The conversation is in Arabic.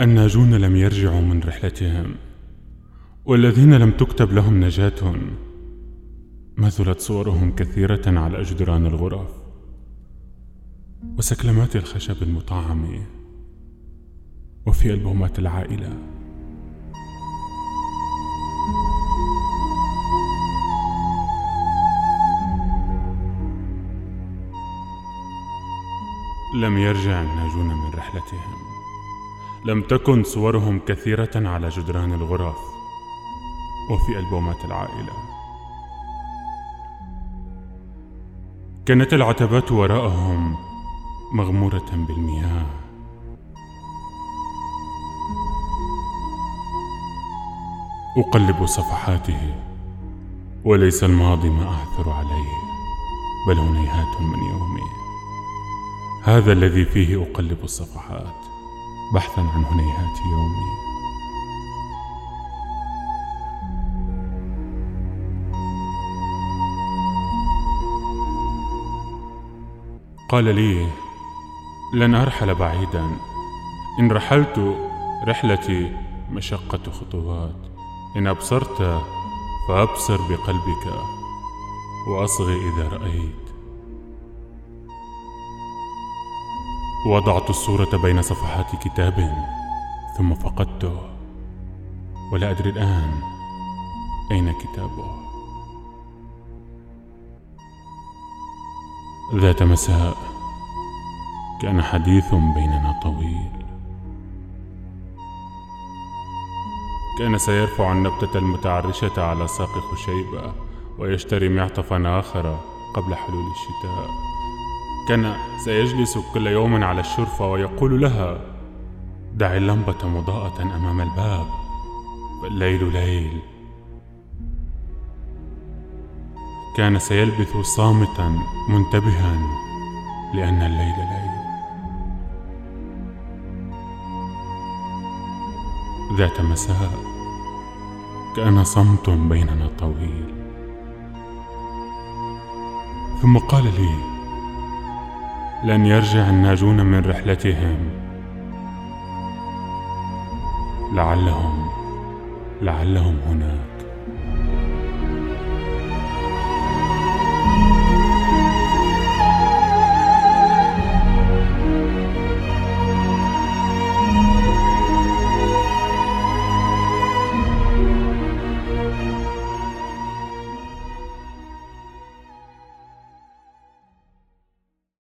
الناجون لم يرجعوا من رحلتهم والذين لم تكتب لهم نجاة مثلت صورهم كثيرة على جدران الغرف وسكلمات الخشب المطعم وفي ألبومات العائلة. لم يرجع الناجون من رحلتهم. لم تكن صورهم كثيرة على جدران الغرف وفي ألبومات العائلة. كانت العتبات وراءهم مغمورة بالمياه. أقلب صفحاته وليس الماضي ما أعثر عليه بل هنيهات من يومي. هذا الذي فيه أقلب الصفحات بحثا عن هنيهات يومي. قال لي لن أرحل بعيدا. إن رحلت رحلتي مشقة خطوات. إن أبصرت فأبصر بقلبك وأصغي إذا رأيت. وضعت الصورة بين صفحات كتاب ثم فقدته ولا أدري الآن أين كتابه. ذات مساء كان حديث بيننا طويل. كان سيرفع النبتة المتعرشة على ساق خشيبة ويشتري معطفا آخر قبل حلول الشتاء. كان سيجلس كل يوم على الشرفة ويقول لها دعي اللمبة مضاءة أمام الباب. فالليل ليل. كان سيلبث صامتا منتبها لأن الليل ليل. ذات مساء كأن صمت بيننا طويل. ثم قال لي لن يرجع الناجون من رحلتهم. لعلهم لعلهم هناك.